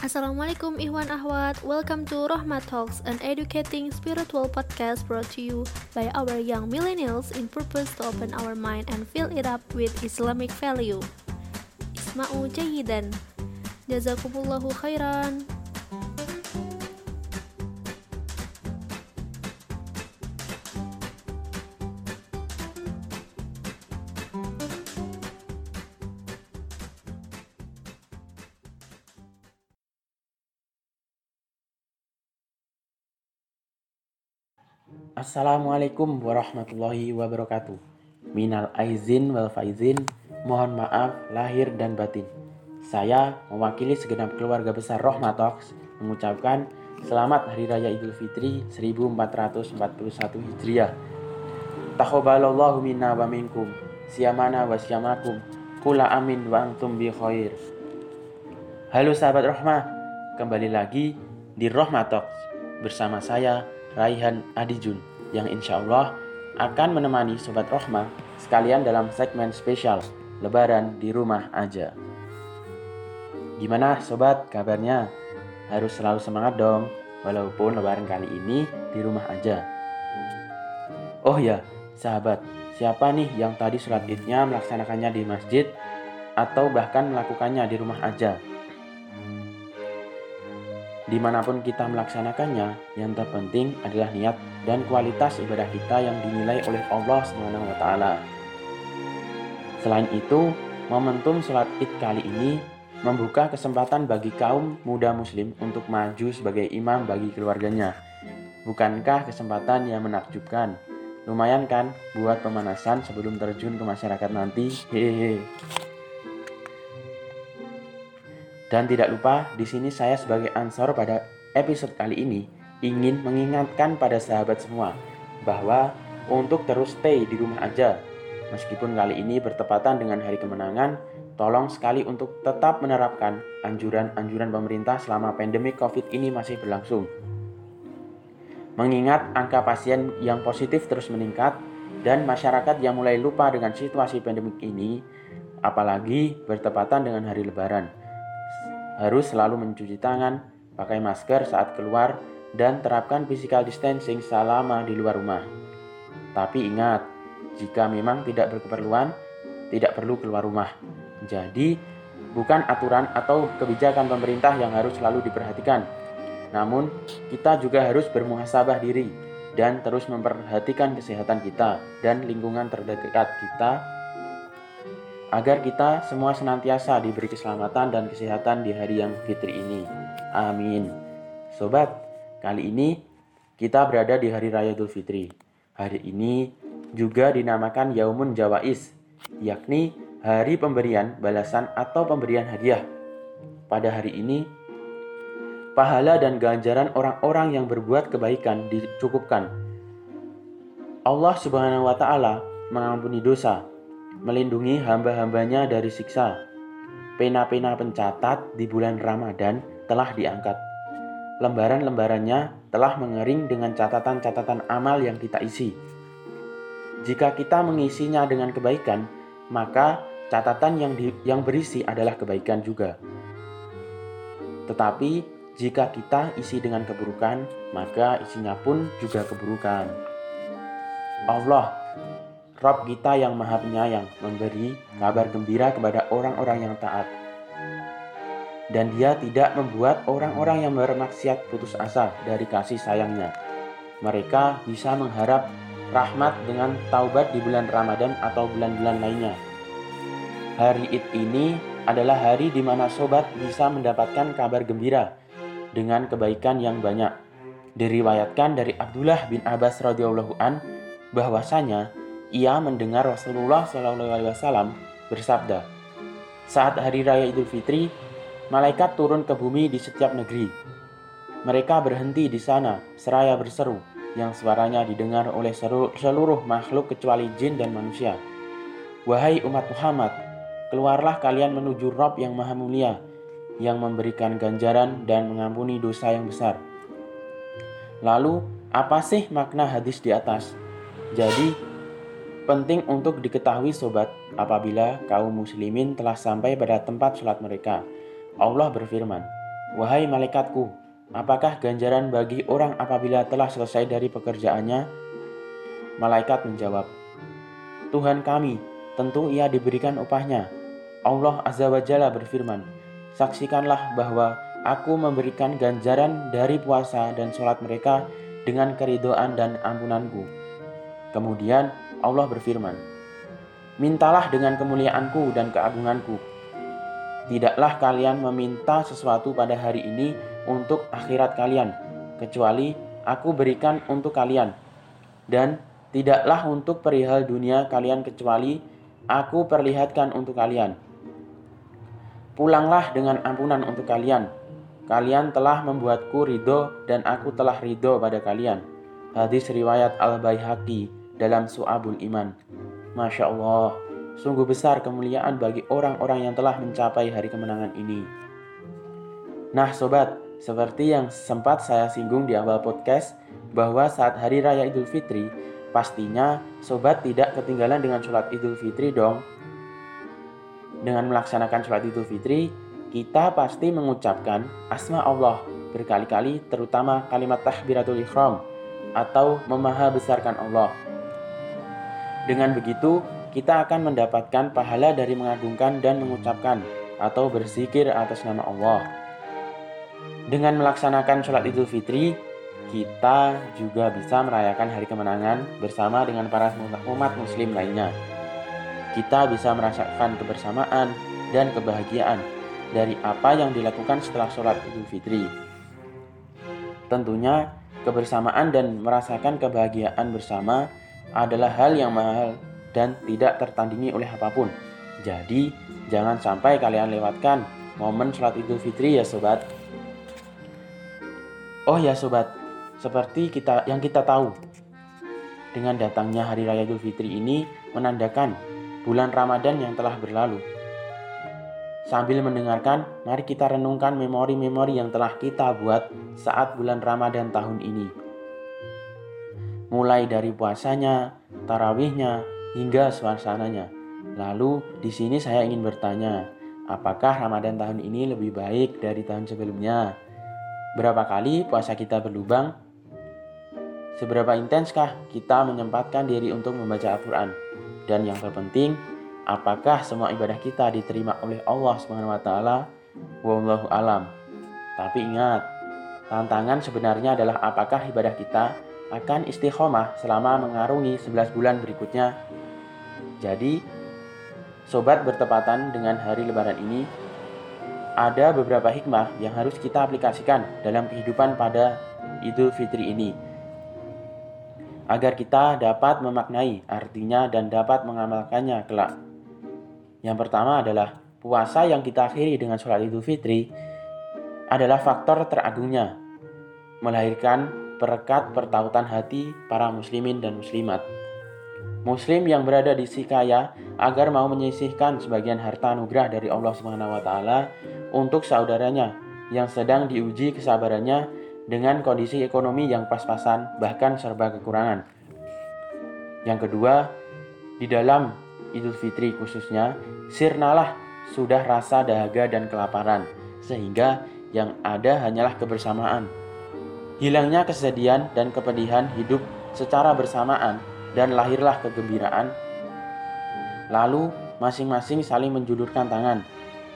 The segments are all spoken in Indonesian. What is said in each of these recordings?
Assalamualaikum Ikhwan Ahwat, welcome to Rahmat Talks, an educating spiritual podcast brought to you by our young millennials in purpose to open our mind and fill it up with Islamic value. Isma'u jayidan. Jazakumullahu khairan. Assalamualaikum warahmatullahi wabarakatuh. Minal aizin wal faizin, mohon maaf lahir dan batin. Saya mewakili segenap keluarga besar Rohmatox mengucapkan selamat Hari Raya Idul Fitri 1441 Hijriah. Takhobalallahu minna wa minkum, siamana wa siamakum, kula amin wa antum bi khair. Halo sahabat Rohmah, kembali lagi di Rohmatox bersama saya Raihan Adijun yang insya Allah akan menemani Sobat Rohmah sekalian dalam segmen spesial Lebaran di rumah aja. Gimana Sobat kabarnya? Harus selalu semangat dong, walaupun Lebaran kali ini di rumah aja. Oh ya, sahabat, siapa nih yang tadi sholat idnya melaksanakannya di masjid atau bahkan melakukannya di rumah aja? Di mana pun kita melaksanakannya, yang terpenting adalah niat dan kualitas ibadah kita yang dinilai oleh Allah Subhanahu wa taala. Selain itu, momentum sholat Id kali ini membuka kesempatan bagi kaum muda muslim untuk maju sebagai imam bagi keluarganya. Bukankah kesempatan yang menakjubkan? Lumayan kan buat pemanasan sebelum terjun ke masyarakat nanti? Hehehe. Dan tidak lupa, di sini saya sebagai ansor pada episode kali ini ingin mengingatkan pada sahabat semua bahwa untuk terus stay di rumah aja. Meskipun kali ini bertepatan dengan hari kemenangan, tolong sekali untuk tetap menerapkan anjuran-anjuran pemerintah selama pandemi COVID ini masih berlangsung. Mengingat angka pasien yang positif terus meningkat dan masyarakat yang mulai lupa dengan situasi pandemik ini, apalagi bertepatan dengan hari lebaran harus selalu mencuci tangan, pakai masker saat keluar, dan terapkan physical distancing selama di luar rumah. Tapi ingat, jika memang tidak berkeperluan, tidak perlu keluar rumah. Jadi, bukan aturan atau kebijakan pemerintah yang harus selalu diperhatikan. Namun, kita juga harus bermuhasabah diri dan terus memperhatikan kesehatan kita dan lingkungan terdekat kita agar kita semua senantiasa diberi keselamatan dan kesehatan di hari yang fitri ini. Amin. Sobat, kali ini kita berada di hari raya Idul Fitri. Hari ini juga dinamakan Yaumun Jawais, yakni hari pemberian balasan atau pemberian hadiah. Pada hari ini, pahala dan ganjaran orang-orang yang berbuat kebaikan dicukupkan. Allah Subhanahu wa taala mengampuni dosa melindungi hamba-hambanya dari siksa. Pena-pena pencatat di bulan Ramadan telah diangkat. Lembaran-lembarannya telah mengering dengan catatan-catatan amal yang kita isi. Jika kita mengisinya dengan kebaikan, maka catatan yang di, yang berisi adalah kebaikan juga. Tetapi jika kita isi dengan keburukan, maka isinya pun juga keburukan. Allah Rob kita yang maha penyayang memberi kabar gembira kepada orang-orang yang taat. Dan dia tidak membuat orang-orang yang bermaksiat putus asa dari kasih sayangnya. Mereka bisa mengharap rahmat dengan taubat di bulan Ramadan atau bulan-bulan lainnya. Hari Id ini adalah hari di mana sobat bisa mendapatkan kabar gembira dengan kebaikan yang banyak. Diriwayatkan dari Abdullah bin Abbas radhiyallahu an bahwasanya ia mendengar Rasulullah Wasallam bersabda, saat hari raya Idul Fitri, malaikat turun ke bumi di setiap negeri. Mereka berhenti di sana seraya berseru, yang suaranya didengar oleh seluruh makhluk kecuali jin dan manusia. Wahai umat Muhammad, keluarlah kalian menuju Rob yang maha mulia, yang memberikan ganjaran dan mengampuni dosa yang besar. Lalu, apa sih makna hadis di atas? Jadi, Penting untuk diketahui sobat, apabila kaum muslimin telah sampai pada tempat sholat mereka. Allah berfirman, Wahai malaikatku, apakah ganjaran bagi orang apabila telah selesai dari pekerjaannya? Malaikat menjawab, Tuhan kami, tentu ia diberikan upahnya. Allah Azza wa Jalla berfirman, Saksikanlah bahwa aku memberikan ganjaran dari puasa dan sholat mereka dengan keridoan dan ampunanku. Kemudian Allah berfirman, Mintalah dengan kemuliaanku dan keagunganku. Tidaklah kalian meminta sesuatu pada hari ini untuk akhirat kalian, kecuali aku berikan untuk kalian. Dan tidaklah untuk perihal dunia kalian kecuali aku perlihatkan untuk kalian. Pulanglah dengan ampunan untuk kalian. Kalian telah membuatku ridho dan aku telah ridho pada kalian. Hadis riwayat Al-Baihaqi dalam Su'abul Iman. Masya Allah, sungguh besar kemuliaan bagi orang-orang yang telah mencapai hari kemenangan ini. Nah sobat, seperti yang sempat saya singgung di awal podcast, bahwa saat Hari Raya Idul Fitri, pastinya sobat tidak ketinggalan dengan sholat Idul Fitri dong. Dengan melaksanakan sholat Idul Fitri, kita pasti mengucapkan asma Allah berkali-kali terutama kalimat tahbiratul ikhram atau memaha besarkan Allah dengan begitu, kita akan mendapatkan pahala dari mengagungkan dan mengucapkan atau berzikir atas nama Allah. Dengan melaksanakan sholat idul fitri, kita juga bisa merayakan hari kemenangan bersama dengan para umat muslim lainnya. Kita bisa merasakan kebersamaan dan kebahagiaan dari apa yang dilakukan setelah sholat idul fitri. Tentunya, kebersamaan dan merasakan kebahagiaan bersama adalah hal yang mahal dan tidak tertandingi oleh apa pun. Jadi, jangan sampai kalian lewatkan momen sholat idul fitri ya sobat. Oh ya sobat, seperti kita yang kita tahu, dengan datangnya hari raya idul fitri ini menandakan bulan Ramadan yang telah berlalu. Sambil mendengarkan, mari kita renungkan memori-memori yang telah kita buat saat bulan Ramadan tahun ini mulai dari puasanya, tarawihnya, hingga suasananya. Lalu di sini saya ingin bertanya, apakah Ramadan tahun ini lebih baik dari tahun sebelumnya? Berapa kali puasa kita berlubang? Seberapa intenskah kita menyempatkan diri untuk membaca Al-Quran? Dan yang terpenting, apakah semua ibadah kita diterima oleh Allah SWT? Wallahu alam. Tapi ingat, tantangan sebenarnya adalah apakah ibadah kita akan istiqomah selama mengarungi 11 bulan berikutnya. Jadi, sobat bertepatan dengan hari lebaran ini, ada beberapa hikmah yang harus kita aplikasikan dalam kehidupan pada Idul Fitri ini. Agar kita dapat memaknai artinya dan dapat mengamalkannya kelak. Yang pertama adalah puasa yang kita akhiri dengan sholat Idul Fitri adalah faktor teragungnya, melahirkan perekat pertautan hati para muslimin dan muslimat. Muslim yang berada di Sikaya agar mau menyisihkan sebagian harta anugerah dari Allah taala untuk saudaranya yang sedang diuji kesabarannya dengan kondisi ekonomi yang pas-pasan bahkan serba kekurangan. Yang kedua, di dalam Idul Fitri khususnya, sirnalah sudah rasa dahaga dan kelaparan sehingga yang ada hanyalah kebersamaan Hilangnya kesedihan dan kepedihan hidup secara bersamaan dan lahirlah kegembiraan. Lalu masing-masing saling menjulurkan tangan,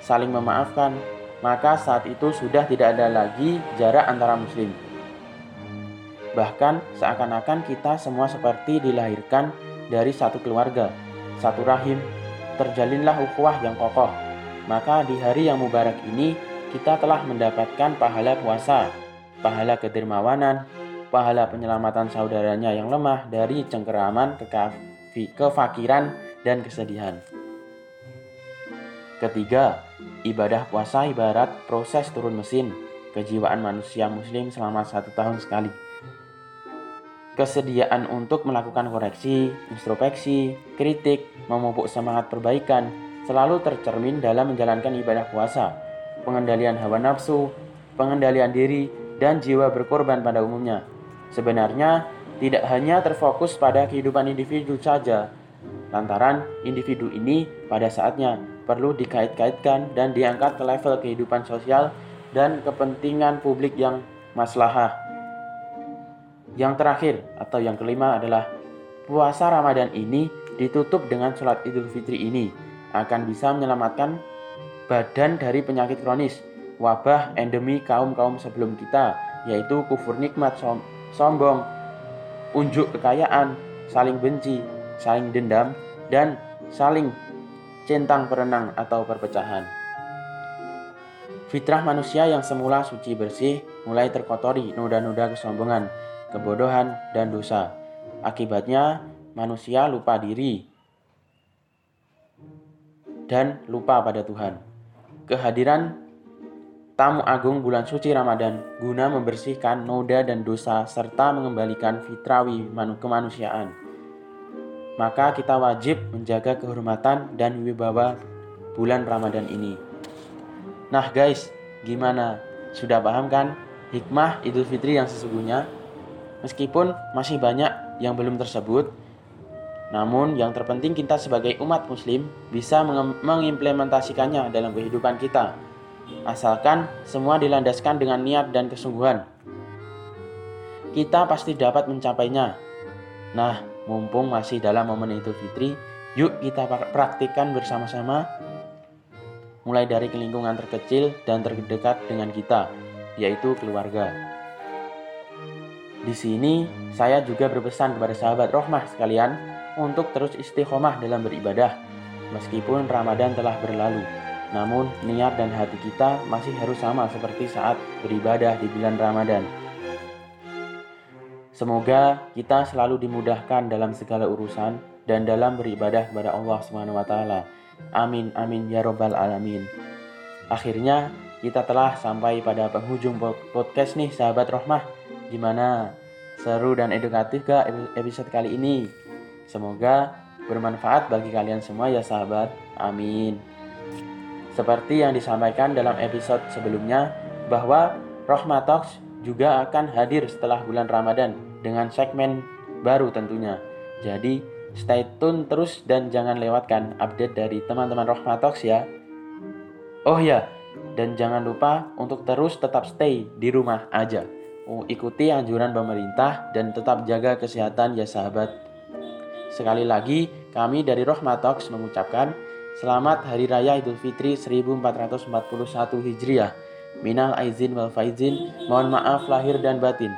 saling memaafkan, maka saat itu sudah tidak ada lagi jarak antara muslim. Bahkan seakan-akan kita semua seperti dilahirkan dari satu keluarga, satu rahim, terjalinlah ukhuwah yang kokoh. Maka di hari yang mubarak ini kita telah mendapatkan pahala puasa pahala kedermawanan, pahala penyelamatan saudaranya yang lemah dari cengkeraman, kefakiran, dan kesedihan. Ketiga, ibadah puasa ibarat proses turun mesin kejiwaan manusia muslim selama satu tahun sekali. Kesediaan untuk melakukan koreksi, introspeksi, kritik, memupuk semangat perbaikan selalu tercermin dalam menjalankan ibadah puasa, pengendalian hawa nafsu, pengendalian diri, dan jiwa berkorban pada umumnya. Sebenarnya, tidak hanya terfokus pada kehidupan individu saja, lantaran individu ini pada saatnya perlu dikait-kaitkan dan diangkat ke level kehidupan sosial dan kepentingan publik yang maslahah. Yang terakhir atau yang kelima adalah puasa Ramadan ini ditutup dengan sholat Idul Fitri ini akan bisa menyelamatkan badan dari penyakit kronis, wabah endemi kaum-kaum sebelum kita, yaitu kufur nikmat, som sombong, unjuk kekayaan, saling benci, saling dendam, dan saling centang perenang atau perpecahan. Fitrah manusia yang semula suci bersih mulai terkotori noda-noda kesombongan, kebodohan, dan dosa. Akibatnya, manusia lupa diri dan lupa pada Tuhan. Kehadiran tamu agung bulan suci Ramadan guna membersihkan noda dan dosa serta mengembalikan fitrawi kemanusiaan. Maka kita wajib menjaga kehormatan dan wibawa bulan Ramadan ini. Nah guys, gimana? Sudah paham kan hikmah Idul Fitri yang sesungguhnya? Meskipun masih banyak yang belum tersebut, namun yang terpenting kita sebagai umat muslim bisa mengimplementasikannya dalam kehidupan kita. Asalkan semua dilandaskan dengan niat dan kesungguhan. Kita pasti dapat mencapainya. Nah, mumpung masih dalam momen Idul Fitri, yuk kita praktikkan bersama-sama mulai dari lingkungan terkecil dan terdekat dengan kita, yaitu keluarga. Di sini, saya juga berpesan kepada sahabat rohmah sekalian untuk terus istiqomah dalam beribadah, meskipun Ramadan telah berlalu. Namun, niat dan hati kita masih harus sama seperti saat beribadah di bulan Ramadan. Semoga kita selalu dimudahkan dalam segala urusan dan dalam beribadah kepada Allah Subhanahu wa taala Amin amin ya robbal alamin. Akhirnya kita telah sampai pada penghujung podcast nih sahabat rohmah. Gimana? Seru dan edukatif gak episode kali ini? Semoga bermanfaat bagi kalian semua ya sahabat. Amin. Seperti yang disampaikan dalam episode sebelumnya bahwa Rohmah Talks juga akan hadir setelah bulan Ramadan dengan segmen baru tentunya. Jadi Stay tune terus dan jangan lewatkan update dari teman-teman Rohmatox ya. Oh ya, dan jangan lupa untuk terus tetap stay di rumah aja. Ikuti anjuran pemerintah dan tetap jaga kesehatan ya sahabat. Sekali lagi, kami dari Rohmatox mengucapkan Selamat Hari Raya Idul Fitri 1441 Hijriah. Minal aizin wal faizin, mohon maaf lahir dan batin.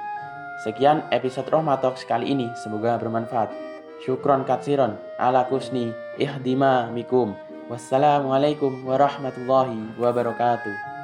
Sekian episode Rohmatox kali ini, semoga bermanfaat. Syukron katsiron ala kusni ihdima mikum. Wassalamualaikum warahmatullahi wabarakatuh.